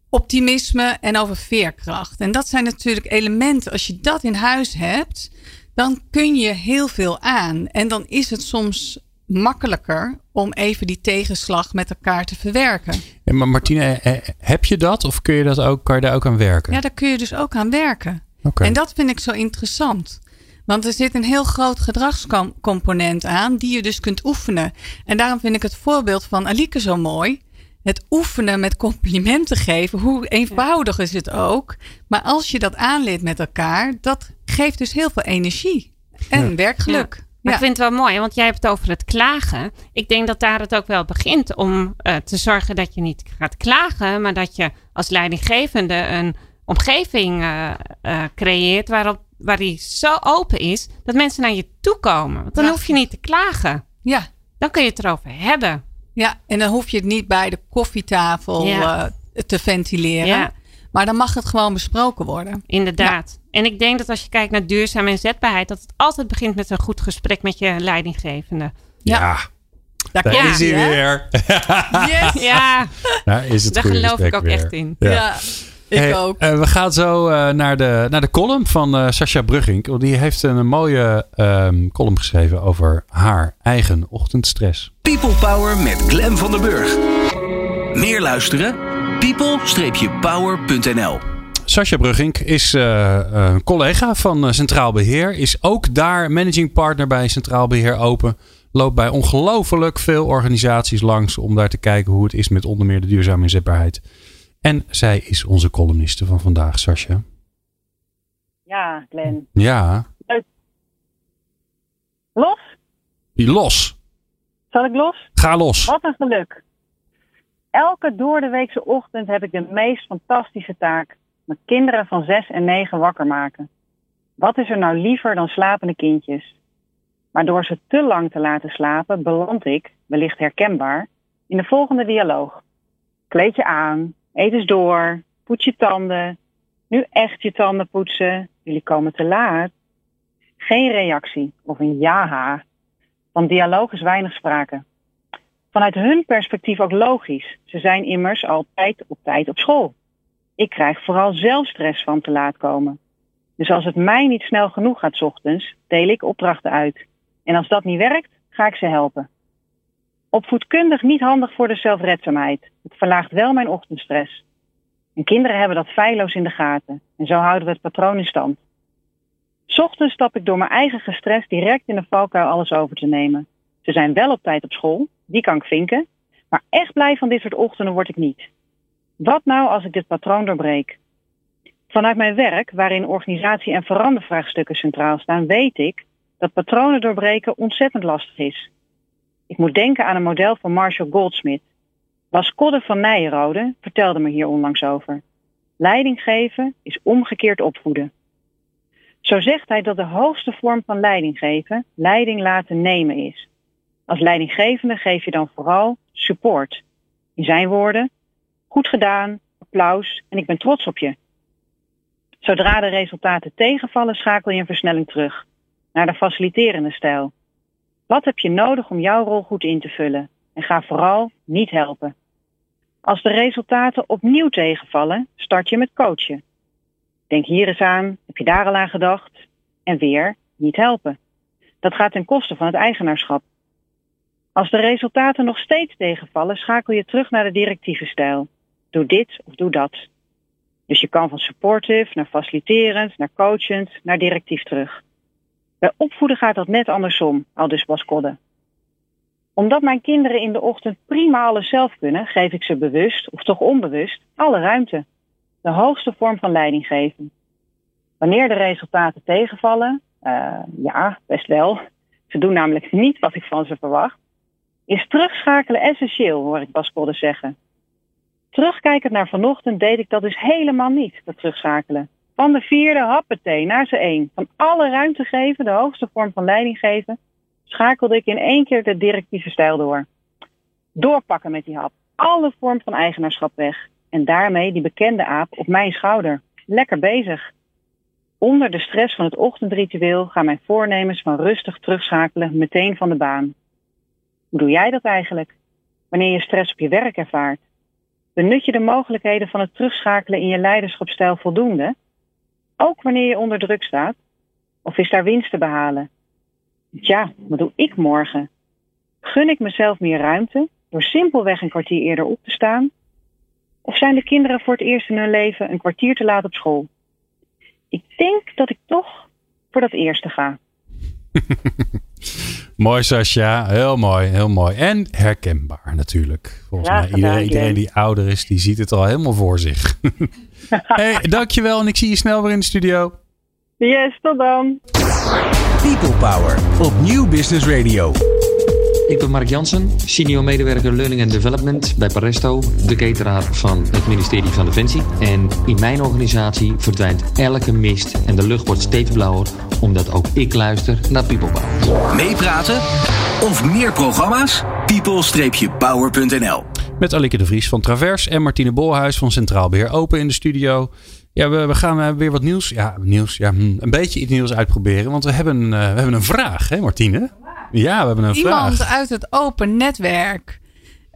S3: optimisme en over veerkracht. En dat zijn natuurlijk elementen. Als je dat in huis hebt, dan kun je heel veel aan. En dan is het soms makkelijker om even die tegenslag met elkaar te verwerken.
S2: Ja, maar Martine, eh, eh, heb je dat of kun je, dat ook, kan je daar ook aan werken?
S3: Ja, daar kun je dus ook aan werken.
S2: Oké.
S3: En dat vind ik zo interessant. Want er zit een heel groot gedragscomponent aan, die je dus kunt oefenen. En daarom vind ik het voorbeeld van Alike zo mooi. Het oefenen met complimenten geven, hoe eenvoudig is het ook. Maar als je dat aanleert met elkaar, dat geeft dus heel veel energie en
S2: Ja.
S3: werkgeluk.
S4: Maar ik vind het wel mooi, want jij hebt het over het klagen. Ik denk dat daar het ook wel begint om eh, te zorgen dat je niet gaat klagen, maar dat je als leidinggevende een omgeving eh, eh, creëert waarop, waar die zo open is dat mensen naar je toe komen. Want dan hoef je niet te klagen.
S3: ja,
S4: Dan kun je het erover hebben.
S3: ja, en dan hoef je het niet bij de koffietafel
S4: Ja.
S3: te ventileren.
S4: Ja.
S3: Maar dan mag het gewoon besproken worden.
S4: Inderdaad. En ik denk dat als je kijkt naar duurzame inzetbaarheid, dat het altijd begint met een goed gesprek met je leidinggevende.
S2: ja,
S3: Daar
S2: is hij
S3: hè?
S2: weer.
S3: Yes!
S4: Ja,
S2: Daar is het
S4: daar geloof ik ook
S2: weer.
S4: echt in.
S2: Ja.
S3: Ja, ik
S2: Hey,
S3: ook.
S2: eh, we gaan zo eh, naar, de, naar de column van eh Sascha Brugging. Die heeft een mooie ehm, column geschreven over haar eigen ochtendstress.
S1: People Power met Glen van der Burg. Meer luisteren? people-power.nl
S2: Sascha Brugging is eh, een collega van eh, Centraal Beheer. Is ook daar managing partner bij Centraal Beheer Open. Loopt bij ongelooflijk veel organisaties langs om daar te kijken hoe het is met onder meer de duurzame inzetbaarheid. En zij is onze columniste van vandaag, Sascha.
S5: Ja, Glenn.
S2: Ja.
S5: Los?
S2: Die los.
S5: Zal ik los?
S2: Ga los.
S5: Wat een geluk. Elke doordeweekse ochtend heb ik de meest fantastische taak. Mijn kinderen van zes en negen wakker maken. Wat is er nou liever dan slapende kindjes? Maar door ze te lang te laten slapen, beland ik, wellicht herkenbaar, in de volgende dialoog. Kleed je aan, eet eens door, poets je tanden. Nu echt je tanden poetsen, jullie komen te laat. Geen reactie of een ja-ha. Van dialoog is weinig sprake. Vanuit hun perspectief ook logisch. Ze zijn immers altijd op tijd op school. Ik krijg vooral zelf stress van te laat komen. Dus als het mij niet snel genoeg gaat ochtends, deel ik opdrachten uit. En als dat niet werkt, ga ik ze helpen. Opvoedkundig niet handig voor de zelfredzaamheid. Het verlaagt wel mijn ochtendstress. En kinderen hebben dat feilloos in de gaten. En zo houden we het patroon in stand. Ochtends stap ik door mijn eigen gestres direct in de valkuil alles over te nemen. Ze zijn wel op tijd op school, die kan ik vinken. Maar echt blij van dit soort ochtenden word ik niet. Wat nou als ik dit patroon doorbreek? Vanuit mijn werk, waarin organisatie en verandervraagstukken centraal staan, weet ik dat patronen doorbreken ontzettend lastig is. Ik moet denken aan een model van Marshall Goldsmith. Bas Kodde van Nijenrode vertelde me hier onlangs over. Leiding geven is omgekeerd opvoeden. Zo zegt hij dat de hoogste vorm van leiding geven leiding laten nemen is. Als leidinggevende geef je dan vooral support. In zijn woorden, goed gedaan, applaus en ik ben trots op je. Zodra de resultaten tegenvallen, schakel je een versnelling terug naar de faciliterende stijl. Wat heb je nodig om jouw rol goed in te vullen? En ga vooral niet helpen. Als de resultaten opnieuw tegenvallen, start je met coachen. Denk hier eens aan, heb je daar al aan gedacht? En weer niet helpen. Dat gaat ten koste van het eigenaarschap. Als de resultaten nog steeds tegenvallen, schakel je terug naar de directieve stijl. Doe dit of doe dat. Dus je kan van supportive naar faciliterend, naar coachend, naar directief terug. Bij opvoeden gaat dat net andersom, al dus Bas Kodde. Omdat mijn kinderen in de ochtend prima alles zelf kunnen, geef ik ze bewust, of toch onbewust, alle ruimte. De hoogste vorm van leiding geven. Wanneer de resultaten tegenvallen, uh, ja, best wel. Ze doen namelijk niet wat ik van ze verwacht. Is terugschakelen essentieel, hoor ik Bas zeggen. Terugkijkend naar vanochtend deed ik dat dus helemaal niet, dat terugschakelen. Van de vierde happetee naar ze één. Van alle ruimte geven, de hoogste vorm van leiding geven, schakelde ik in één keer de directieve stijl door. Doorpakken met die hap. Alle vorm van eigenaarschap weg. En daarmee die bekende aap op mijn schouder. Lekker bezig. Onder de stress van het ochtendritueel gaan mijn voornemens van rustig terugschakelen meteen van de baan. Hoe doe jij dat eigenlijk? Wanneer je stress op je werk ervaart? Benut je de mogelijkheden van het terugschakelen in je leiderschapstijl voldoende? Ook wanneer je onder druk staat? Of is daar winst te behalen? Tja, wat doe ik morgen? Gun ik mezelf meer ruimte door simpelweg een kwartier eerder op te staan? Of zijn de kinderen voor het eerst in hun leven een kwartier te laat op school? Ik denk dat ik toch voor dat eerste ga.
S2: mooi, Sascha. Heel mooi, heel mooi. En herkenbaar natuurlijk. Volgens
S5: Ja,
S2: mij iedereen, die ouder is, die ziet het al helemaal voor zich. hey, dankjewel en ik zie je snel weer in de studio.
S5: Yes, tot dan.
S1: People Power op Nieuw Business Radio.
S6: Ik ben Mark Jansen, senior medewerker Learning and Development bij Paresto, de cateraar van het ministerie van Defensie. En in mijn organisatie verdwijnt elke mist en de lucht wordt steeds blauwer, omdat ook ik luister naar People Power.
S1: Meepraten of meer programma's? people-power.nl
S2: Met Alike de Vries van Travers en Martine Bolhuis van Centraal Beheer Open in de studio. Ja, we, we gaan eh, weer wat nieuws. Ja, nieuws. Ja, hm, een beetje iets nieuws uitproberen. Want we hebben, eh, we hebben een vraag, hè, Martine? Ja, we hebben een
S3: Iemand
S2: vraag.
S3: uit het open netwerk.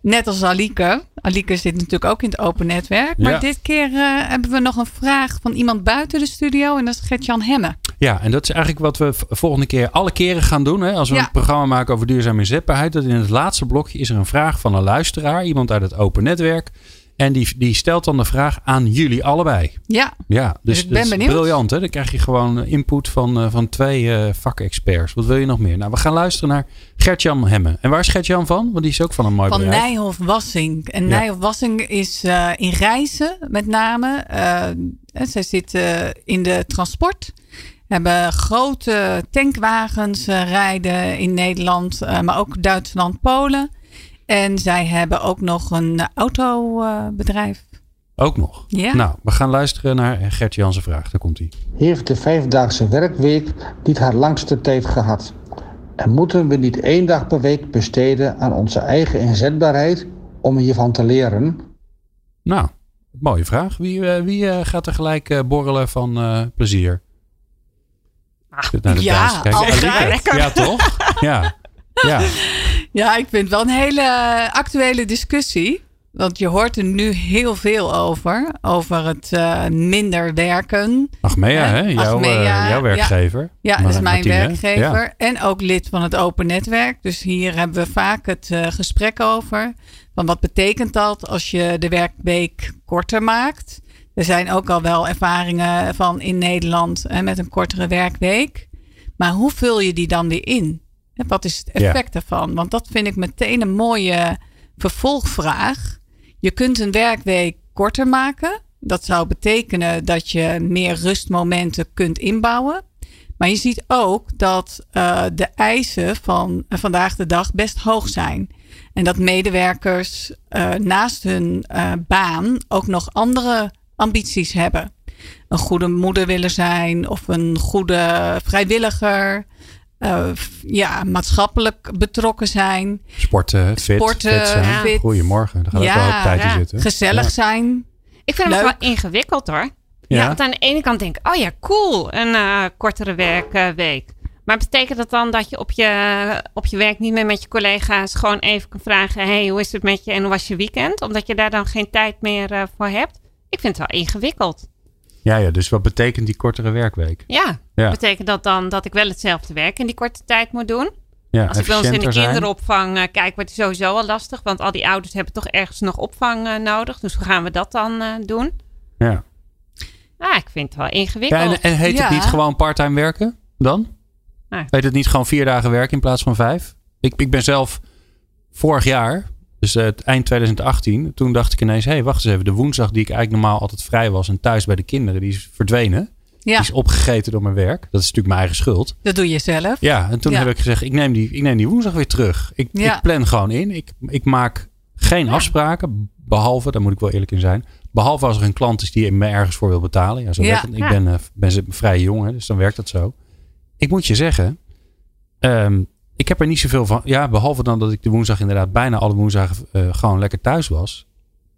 S3: Net als Alike. Alike zit natuurlijk ook in het open netwerk. Maar
S2: Ja.
S3: dit keer eh, hebben we nog een vraag van iemand buiten de studio. En dat is Gert-Jan Hemme.
S2: Ja, en dat is eigenlijk wat we volgende keer alle keren gaan doen. Hè? Als we
S3: Ja.
S2: een programma maken over duurzame inzetbaarheid. Dat in het laatste blokje is er een vraag van een luisteraar. Iemand uit het open netwerk. En die, die stelt dan de vraag aan jullie allebei.
S3: Ja,
S2: Ja, dus,
S3: ik ben
S2: dat is
S3: benieuwd.
S2: briljant. Hè? Dan krijg je gewoon input van, eh, van twee eh, vakexperts. Wat wil je nog meer? Nou, we gaan luisteren naar Gert-Jan Hemme. En waar is Gert-Jan van? Want die is ook van een mooi
S3: van
S2: bedrijf.
S3: Nijhoff Wassing. En
S2: Ja.
S3: Nijhoff Wassing is eh, in reizen met name. Eh, en zij zitten in de transport. Hebben grote tankwagens eh, rijden in Nederland, eh, maar ook Duitsland, Polen. En zij hebben ook nog een autobedrijf.
S2: Ook nog.
S3: Ja.
S2: Nou, we gaan luisteren naar Gert-Jan zijn vraag. Daar komt hij.
S7: heeft de vijfdaagse werkweek niet haar langste tijd gehad? En moeten we niet één dag per week besteden aan onze eigen inzetbaarheid om hiervan te leren?
S2: Nou, mooie vraag. Wie, eh, wie eh, gaat er gelijk eh, borrelen van eh, plezier? Zit naar de
S3: ja.
S4: Lekker.
S2: Ja, toch? Ja. Ja.
S3: Ja, ik vind het wel een hele actuele discussie. Want je hoort er nu heel veel over. Over het eh, minder werken.
S2: Achmea, hè?
S3: Hè?
S2: Jouw, eh, jouw werkgever.
S3: Ja, dat is mijn
S2: Martine,
S3: werkgever.
S2: ja.
S3: En ook lid van het Open Netwerk. Dus hier hebben we vaak het eh, gesprek over. Van wat betekent dat als je de werkweek korter maakt? Er zijn ook al wel ervaringen van in Nederland eh, met een kortere werkweek. Maar hoe vul je die dan weer in? Wat is het effect daarvan? Want dat vind ik meteen een mooie vervolgvraag. Je kunt een werkweek korter maken. Dat zou betekenen dat je meer rustmomenten kunt inbouwen. Maar je ziet ook dat eh, de eisen van eh, vandaag de dag best hoog zijn. En dat medewerkers eh, naast hun baan ook nog andere ambities hebben. Een goede moeder willen zijn of een goede vrijwilliger. Eh, ja, maatschappelijk betrokken zijn.
S2: Sporten, fit,
S3: Sporten,
S2: fit zijn.
S3: fit.
S2: Goedemorgen. Daar gaat
S3: Ja,
S2: wel op tijd
S4: ja.
S2: zitten.
S3: Gezellig
S2: Ja.
S3: zijn.
S4: Ik vind het wel ingewikkeld hoor.
S2: Ja.
S4: Ja. want aan de ene kant denk ik, oh ja, cool, een eh, kortere werkweek. maar betekent dat dan dat je op, je op je werk niet meer met je collega's gewoon even kan vragen: hey, hoe is het met je en hoe was je weekend? Omdat je daar dan geen tijd meer eh, voor hebt. Ik vind het wel ingewikkeld.
S2: Ja, ja, dus wat betekent die kortere werkweek?
S4: Ja,
S2: Ja.
S4: betekent dat dan dat ik wel hetzelfde werk in die korte tijd moet doen?
S2: Ja,
S4: Als ik wel eens in de kinderopvang eh, kijk, wordt het sowieso al lastig. Want al die ouders hebben toch ergens nog opvang eh, nodig. Dus hoe gaan we dat dan eh, doen?
S2: Ja.
S4: Ah, ik vind het wel
S2: Ja,
S4: ingewikkeld.
S2: en, en heet
S3: Ja.
S2: het niet gewoon parttime werken dan?
S4: Nee.
S2: Heet het niet gewoon vier dagen werken in plaats van vijf? Ik, ik ben zelf vorig jaar, dus eh, het eind 2018, toen dacht ik ineens: hé, hey, wacht eens even. De woensdag die ik eigenlijk normaal altijd vrij was en thuis bij de kinderen, die is verdwenen.
S3: Ja,
S2: Die is opgegeten door mijn werk. Dat is natuurlijk mijn eigen schuld.
S3: dat doe je zelf.
S2: Ja, en toen
S3: Ja.
S2: heb ik gezegd: ik neem die, ik neem die woensdag weer terug. Ik,
S3: Ja.
S2: ik plan gewoon in. Ik, ik maak geen afspraken, behalve, daar moet ik wel eerlijk in zijn. Behalve als er een klant is die me ergens voor wil betalen. Ja, zo
S3: Ja.
S2: werkt het. Ik ben, eh, ben ze- vrij jong, hè, dus dan werkt dat zo. Ik moet je zeggen, ehm, ik heb er niet zoveel van. Ja, behalve dan dat ik de woensdag inderdaad bijna alle woensdagen eh, gewoon lekker thuis was.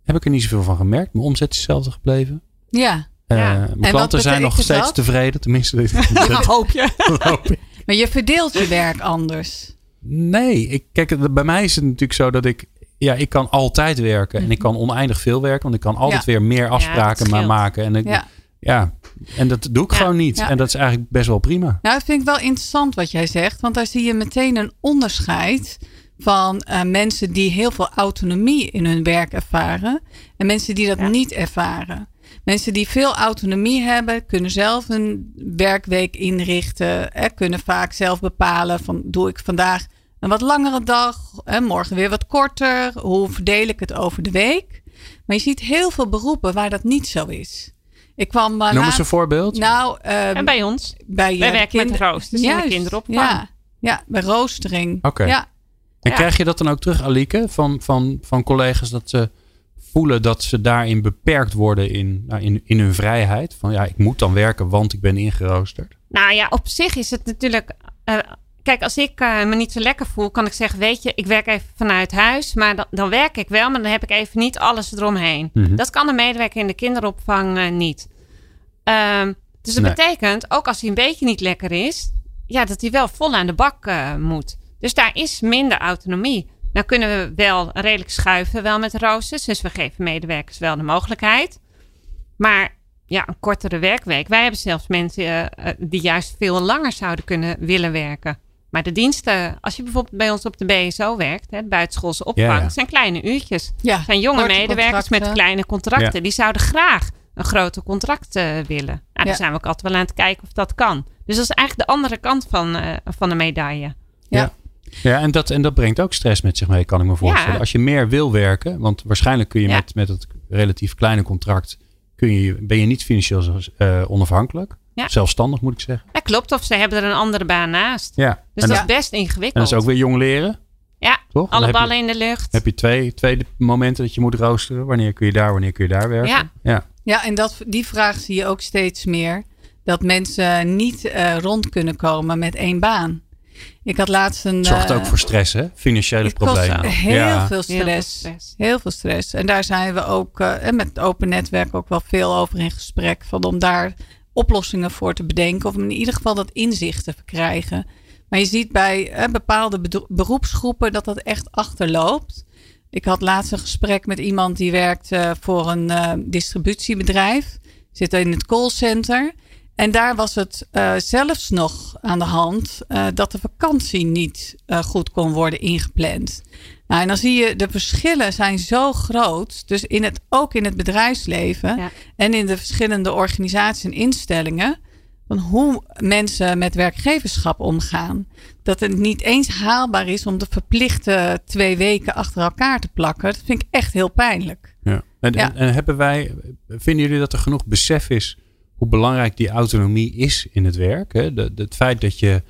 S2: Heb ik er niet zoveel van gemerkt. Mijn omzet is hetzelfde gebleven.
S3: Ja,
S2: Eh,
S4: Ja.
S2: mijn klanten zijn nog steeds
S3: dat?
S2: tevreden. Tenminste, dat
S4: hoop je.
S2: hoop ik.
S3: maar je verdeelt je werk anders.
S2: Nee, ik, kijk, het- bij mij is het natuurlijk zo dat ik, ja, ik kan altijd werken en ik kan oneindig veel werken, want ik kan altijd
S3: Ja.
S2: weer meer afspraken maken. En ik, ja. En dat doe ik
S4: Ja.
S2: gewoon niet.
S3: Ja.
S2: En dat is eigenlijk best wel prima.
S3: Nou, dat vind ik wel interessant wat jij zegt. Want daar zie je meteen een onderscheid van eh, mensen die heel veel autonomie in hun werk ervaren. En mensen die dat
S4: Ja.
S3: niet ervaren. Mensen die veel autonomie hebben, kunnen zelf een werkweek inrichten. Hè, kunnen vaak zelf bepalen van doe ik vandaag een wat langere dag. Hè, morgen weer wat korter. Hoe verdeel ik het over de week? Maar je ziet heel veel beroepen waar dat niet zo is. Ik kwam maar
S2: Noem eens een voorbeeld.
S3: Nou, ehm,
S4: En bij ons?
S3: bij
S4: Wij
S3: eh,
S4: werken met roosters in de kinderopvang.
S3: Ja, ja bij roostering.
S2: Oké.
S3: Ja,
S2: en
S4: ja.
S2: krijg je dat dan ook terug, Alike, van, van, van collega's dat ze voelen dat ze daarin beperkt worden in, nou, in, in hun vrijheid? Van ja, ik moet dan werken, want ik ben ingeroosterd.
S4: Nou ja, op zich is het natuurlijk. eh, kijk, als ik eh, me niet zo lekker voel, kan ik zeggen: Weet je, ik werk even vanuit huis. Maar dan, dan werk ik wel, maar dan heb ik even niet alles eromheen.
S2: Mhm.
S4: Dat kan een medewerker in de kinderopvang eh, niet. Ehm, dus dat
S2: Nee.
S4: betekent, ook als hij een beetje niet lekker is, ja, dat hij wel vol aan de bak eh, moet. Dus daar is minder autonomie. Nou kunnen we wel redelijk schuiven wel met roosters. Dus we geven medewerkers wel de mogelijkheid. Maar ja, een kortere werkweek. Wij hebben zelfs mensen die juist veel langer zouden kunnen willen werken. Maar de diensten, als je bijvoorbeeld bij ons op de BSO werkt, hè, de buitenschoolse opvang,
S2: Ja, ja.
S4: zijn kleine uurtjes.
S3: Ja,
S4: zijn jonge medewerkers met kleine contracten.
S2: Ja.
S4: Die zouden graag een groter contract eh, willen. Nou,
S3: Ja.
S4: daar zijn we ook altijd wel aan het kijken of dat kan. Dus dat is eigenlijk de andere kant van, eh, van de medaille.
S2: Ja, en dat, en dat brengt ook stress met zich mee, kan ik me voorstellen.
S4: Ja.
S2: Als je meer wil werken, want waarschijnlijk kun je
S4: Ja.
S2: met, met het relatief kleine contract, kun je, ben je niet financieel eh, onafhankelijk.
S4: Ja.
S2: Zelfstandig moet ik zeggen.
S4: Dat klopt, of ze hebben er een andere baan naast.
S2: Ja.
S4: Dus
S2: en,
S4: dat is best
S2: en
S4: ingewikkeld.
S2: dat is ook weer jong leren,
S4: Ja,
S2: toch?
S4: Alle
S2: je-
S4: ballen in de lucht.
S2: heb je twee, twee momenten dat je moet roosteren. Wanneer kun je daar, wanneer kun je daar werken?
S4: Ja.
S2: ja.
S3: Ja, en dat, die vraag zie je ook steeds meer. Dat mensen niet eh, rond kunnen komen met één baan. Ik had laatst een...
S2: Het zorgt
S3: eh,
S2: ook voor stress, hè? Financiële
S3: Het kost
S2: problemen.
S3: heel
S2: ja.
S3: veel
S4: Heel veel
S3: stress.
S4: stress.
S3: Heel veel stress. En daar zijn we ook en met het open netwerk ook wel veel over in gesprek. Van om daar oplossingen voor te bedenken. Of in ieder geval dat inzicht te verkrijgen. Maar je ziet bij eh, bepaalde beroepsgroepen dat dat echt achterloopt. Ik had laatst een gesprek met iemand die werkt eh, voor een eh, distributiebedrijf. Zit in het callcenter. En daar was het zelfs nog aan de hand dat de vakantie niet goed kon worden ingepland. Nou, en dan zie je, de verschillen zijn zo groot. Dus in het, ook in het bedrijfsleven
S4: Ja.
S3: en in de verschillende organisaties en instellingen. Van hoe mensen met werkgeverschap omgaan. Dat het niet eens haalbaar is om de verplichte twee weken achter elkaar te plakken. Dat vind ik echt heel pijnlijk.
S2: Ja. En,
S3: Ja.
S2: en, en hebben wij, vinden jullie dat er genoeg besef is hoe belangrijk die autonomie is in het werk? Hè? De, de- het feit dat je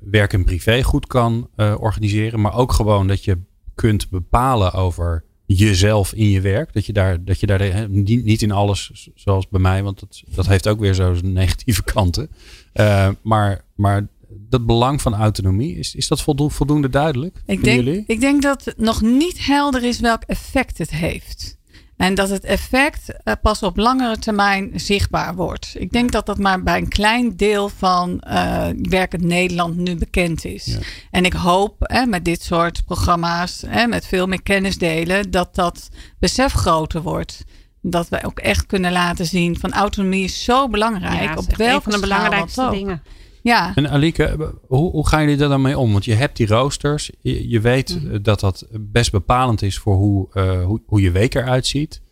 S2: werk en privé goed kan eh, organiseren, maar ook gewoon dat je kunt bepalen over jezelf in je werk. Dat je daar, dat je daar niet, niet in alles zoals bij mij, want dat, dat heeft ook weer zo zijn negatieve kanten. Eh, maar, maar dat belang van autonomie, is, is dat voldo- voldoende duidelijk?
S3: Ik denk,
S2: jullie?
S3: ik denk dat het nog niet helder is welk effect het heeft. En dat het effect eh, pas op langere termijn zichtbaar wordt. Ik denk dat dat maar bij een klein deel van eh werkend Nederland nu bekend is.
S2: Ja.
S3: En ik hoop hè, met dit soort programma's, hè, met veel meer kennis delen, dat dat besef groter wordt. Dat we ook echt kunnen laten zien van autonomie is zo belangrijk.
S4: Ja,
S3: op welke
S4: van de belangrijkste dingen.
S3: Ja,
S2: En Alieke, hoe, hoe gaan jullie daar dan mee om? Want je hebt die roosters. Je, je weet
S3: Mhm.
S2: eh, dat dat best bepalend is voor hoe, eh, hoe, hoe je week eruit ziet.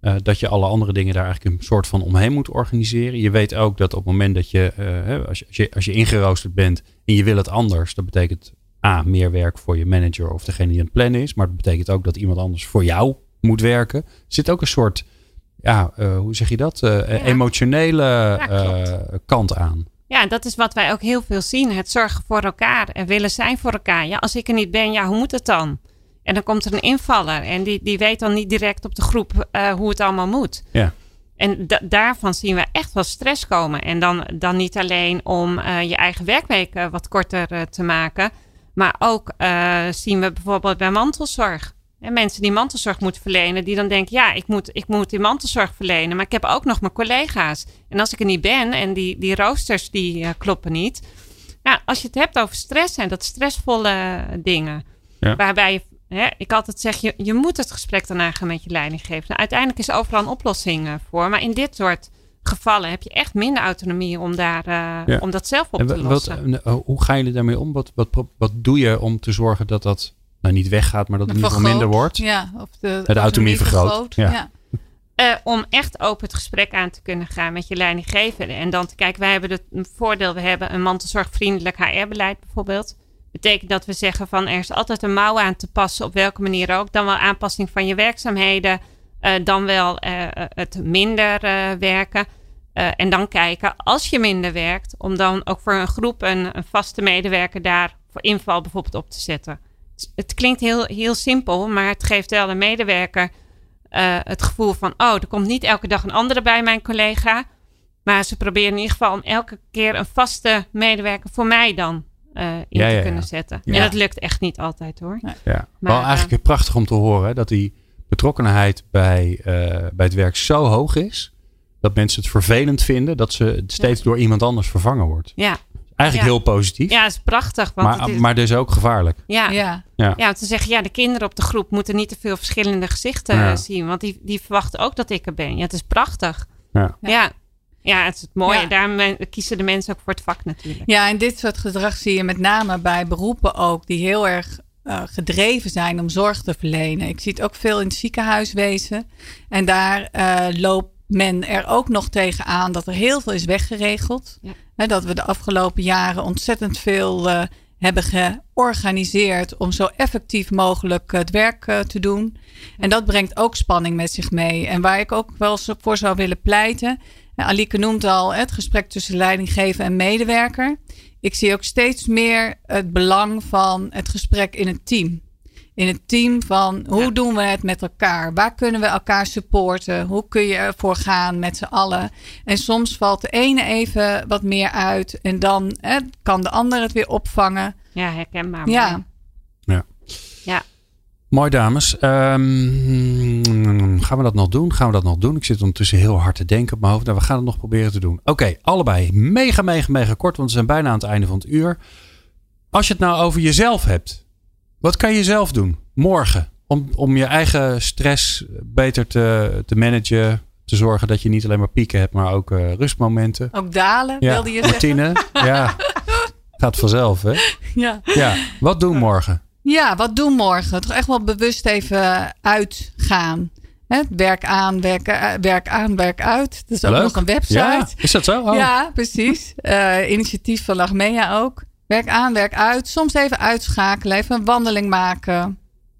S2: Eh, dat je alle andere dingen daar eigenlijk een soort van omheen moet organiseren. Je weet ook dat op het moment dat je, als je, als je, als je ingeroosterd bent en je wil het anders, dat betekent A, meer werk voor je manager of degene die aan het plannen is. Maar het betekent ook dat iemand anders voor jou moet werken. Er zit ook een soort, ja, hoe zeg je dat? Emotionele kant aan.
S4: Ja, dat is wat wij ook heel veel zien. Het zorgen voor elkaar en willen zijn voor elkaar. Ja, als ik er niet ben, ja, hoe moet het dan? En dan komt er een invaller en die, die weet dan niet direct op de groep eh, hoe het allemaal moet.
S2: Ja.
S4: En da- daarvan zien we echt wel stress komen. En dan, dan niet alleen om eh, je eigen werkweek wat korter eh, te maken. Maar ook zien we bijvoorbeeld bij mantelzorg. En mensen die mantelzorg moeten verlenen, die dan denken: ja, ik moet, ik moet die mantelzorg verlenen, maar ik heb ook nog mijn collega's. En als ik er niet ben en die, die roosters die eh, kloppen niet. Nou, als je het hebt over stress en dat stressvolle dingen,
S2: Ja.
S4: waarbij je, hè, ik altijd zeg: je, je moet het gesprek daarna gaan met je leidinggever. Nou, uiteindelijk is overal een oplossing eh, voor, maar in dit soort gevallen heb je echt minder autonomie om, daar, eh,
S2: Ja.
S4: om dat zelf op
S2: En
S4: te
S2: wat,
S4: lossen.
S2: hoe gaan jullie daarmee om? Wat, wat, wat doe je om te zorgen dat dat nou, niet weggaat, maar dat het in ieder geval minder wordt?
S3: Ja, of de,
S2: De autonomie vergroot, ja.
S3: ja.
S4: Eh, om echt open het gesprek aan te kunnen gaan met je leidinggever. En dan te kijken, wij hebben het een voordeel. We hebben een mantelzorgvriendelijk HR-beleid bijvoorbeeld. Betekent dat we zeggen van er is altijd een mouw aan te passen, op welke manier ook. Dan wel aanpassing van je werkzaamheden. eh, dan wel eh, het minder eh, werken. Eh, en dan kijken, als je minder werkt, om dan ook voor een groep een, een vaste medewerker daar voor inval bijvoorbeeld op te zetten. Het, klinkt heel, heel simpel, maar het geeft wel de medewerker eh, het gevoel van, oh, er komt niet elke dag een andere bij mijn collega. Maar ze proberen in ieder geval om elke keer een vaste medewerker voor mij dan eh, in
S2: Ja,
S4: te
S2: ja, ja.
S4: kunnen zetten.
S2: Ja.
S4: En dat lukt echt niet altijd hoor.
S2: Ja,
S4: Maar,
S2: wel eigenlijk prachtig om te horen hè, dat die betrokkenheid bij, eh, bij het werk zo hoog is. Dat mensen het vervelend vinden dat ze steeds door iemand anders vervangen wordt.
S4: Ja,
S2: Eigenlijk
S4: Ja.
S2: heel positief,
S4: ja, dat is prachtig. Want
S2: maar,
S4: het is,
S2: maar dus ook gevaarlijk.
S4: ja,
S3: Ja.
S2: Ja.
S4: Te zeggen, ja, de kinderen op de groep moeten niet te veel verschillende gezichten
S2: Ja.
S4: eh, zien. Want die, die verwachten ook dat ik er ben. Ja, het is prachtig.
S2: Ja.
S4: Ja, Ja, het is het mooie.
S3: Ja.
S4: Daarom eh, kiezen de mensen ook voor het vak natuurlijk.
S3: Ja, en dit soort gedrag zie je met name bij beroepen ook, die heel erg eh, gedreven zijn om zorg te verlenen. Ik zie het ook veel in het ziekenhuiswezen. En daar eh, loopt men er ook nog tegen aan dat er heel veel is weggeregeld.
S4: Ja.
S3: Dat we de afgelopen jaren ontzettend veel eh, hebben georganiseerd om zo effectief mogelijk het werk eh, te doen. En dat brengt ook spanning met zich mee. En waar ik ook wel voor zou willen pleiten. eh, Alieke noemt al het gesprek tussen leidinggever en medewerker. Ik zie ook steeds meer het belang van het gesprek in een team. In het team van hoe
S4: Ja.
S3: doen we het met elkaar? Waar kunnen we elkaar supporten? Hoe kun je ervoor gaan met z'n allen? En soms valt de ene even wat meer uit. En dan hè, kan de ander het weer opvangen.
S4: Ja, herkenbaar.
S3: Ja.
S4: mooi.
S2: Ja.
S4: Ja.
S2: Mooi dames. Ehm, gaan we dat nog doen? Gaan we dat nog doen? Ik zit ondertussen heel hard te denken op mijn hoofd. Nou, we gaan het nog proberen te doen. Oké, allebei mega, mega, mega kort. Want we zijn bijna aan het einde van het uur. Als je het nou over jezelf hebt. Wat kan je zelf doen morgen? Om, om je eigen stress beter te, te managen. Te zorgen dat je niet alleen maar pieken hebt, maar ook eh, rustmomenten.
S3: Ook dalen,
S2: Ja,
S3: wilde je zeggen.
S2: Martine. Ja, gaat vanzelf hè.
S3: Ja.
S2: Ja, wat doen morgen?
S3: ja, wat doen morgen? Toch echt wel bewust even uitgaan. Hè, werk aan, werk, eh, werk aan, werk uit. Dat is ook
S2: Leuk.
S3: nog een website.
S2: Ja, is dat zo? Oh.
S3: Ja, precies. Eh, initiatief van Lagmea ook. Werk aan, werk uit. Soms even uitschakelen, even een wandeling maken.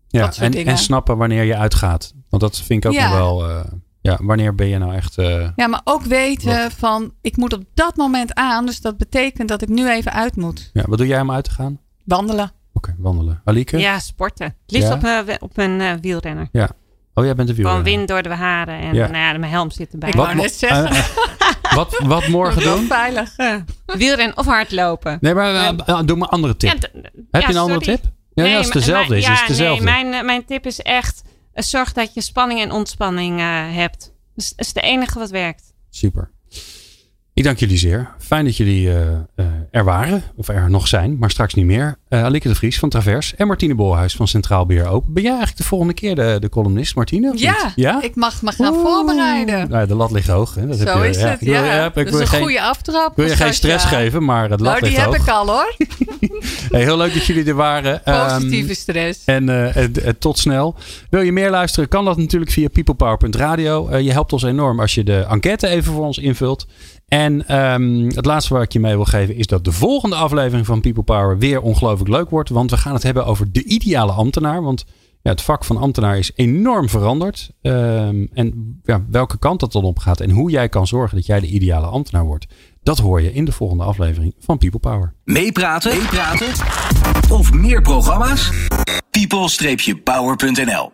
S2: Ja,
S3: dat soort
S2: en,
S3: dingen.
S2: en snappen wanneer je uitgaat. Want dat vind ik ook
S3: Ja.
S2: nog wel. eh, ja, wanneer ben je nou echt. eh,
S3: Ja, maar ook weten van, ik moet op dat moment aan. Dus dat betekent dat ik nu even uit moet.
S2: ja, wat doe jij om uit te gaan?
S3: Wandelen.
S2: Oké, wandelen. Alieke?
S4: Ja, sporten. Het liefst
S2: Ja?
S4: op, een we- op een eh, wielrenner.
S2: Oh, jij bent de
S4: Gewoon
S2: wielrenner.
S4: wind door de haren en
S2: Ja.
S4: nou ja, mijn helm zit erbij.
S3: Ik
S2: Wat,
S3: net zeggen.
S2: eh, eh, wat, wat morgen doen?
S3: veilig.
S4: Wielrennen of hardlopen.
S2: Nee, maar eh, doe maar een andere tip.
S4: Ja,
S2: Heb
S4: ja,
S2: je een andere
S4: sorry.
S2: tip? Ja, ja, als het
S4: maar-
S2: dezelfde
S4: maar-
S2: is,
S4: ja,
S2: is het dezelfde.
S4: Nee, mijn, mijn tip is echt, zorg dat je spanning en ontspanning eh, hebt. Dat is, dat is de enige wat werkt.
S2: Super. Ik dank jullie zeer. Fijn dat jullie eh, eh, er waren. Of er nog zijn, maar straks niet meer. Uh, Alieke de Vries van Travers en Martine Bolhuis van Centraal Beheer Open. Ben jij eigenlijk de volgende keer de, de columnist, Martine?
S3: Ja,
S2: ja?
S3: ik mag me gaan
S2: Oeh.
S3: voorbereiden.
S2: Nou, de lat ligt hoog. Hè? Dat
S3: Zo
S2: heb je,
S3: is het,
S2: wil,
S3: ja. dat is een
S2: geen,
S3: goede aftrap.
S2: ik wil je geen stress geven, maar het lat
S3: Nou, die
S2: ligt
S3: heb
S2: hoog.
S3: ik al hoor.
S2: Hey, heel leuk dat jullie er waren. Ehm,
S3: Positieve stress.
S2: En eh, eh, eh, tot snel. Wil je meer luisteren? Kan dat natuurlijk via peoplepower.radio. Eh, je helpt ons enorm als je de enquête even voor ons invult. En ehm, het laatste waar ik je mee wil geven is dat de volgende aflevering van People Power weer ongelooflijk leuk wordt. Want we gaan het hebben over de ideale ambtenaar. Want ja, het vak van ambtenaar is enorm veranderd. Ehm, en ja, welke kant dat dan op gaat en hoe jij kan zorgen dat jij de ideale ambtenaar wordt. Dat hoor je in de volgende aflevering van People Power.
S1: Meepraten? Meepraten? Of meer programma's? people-power.nl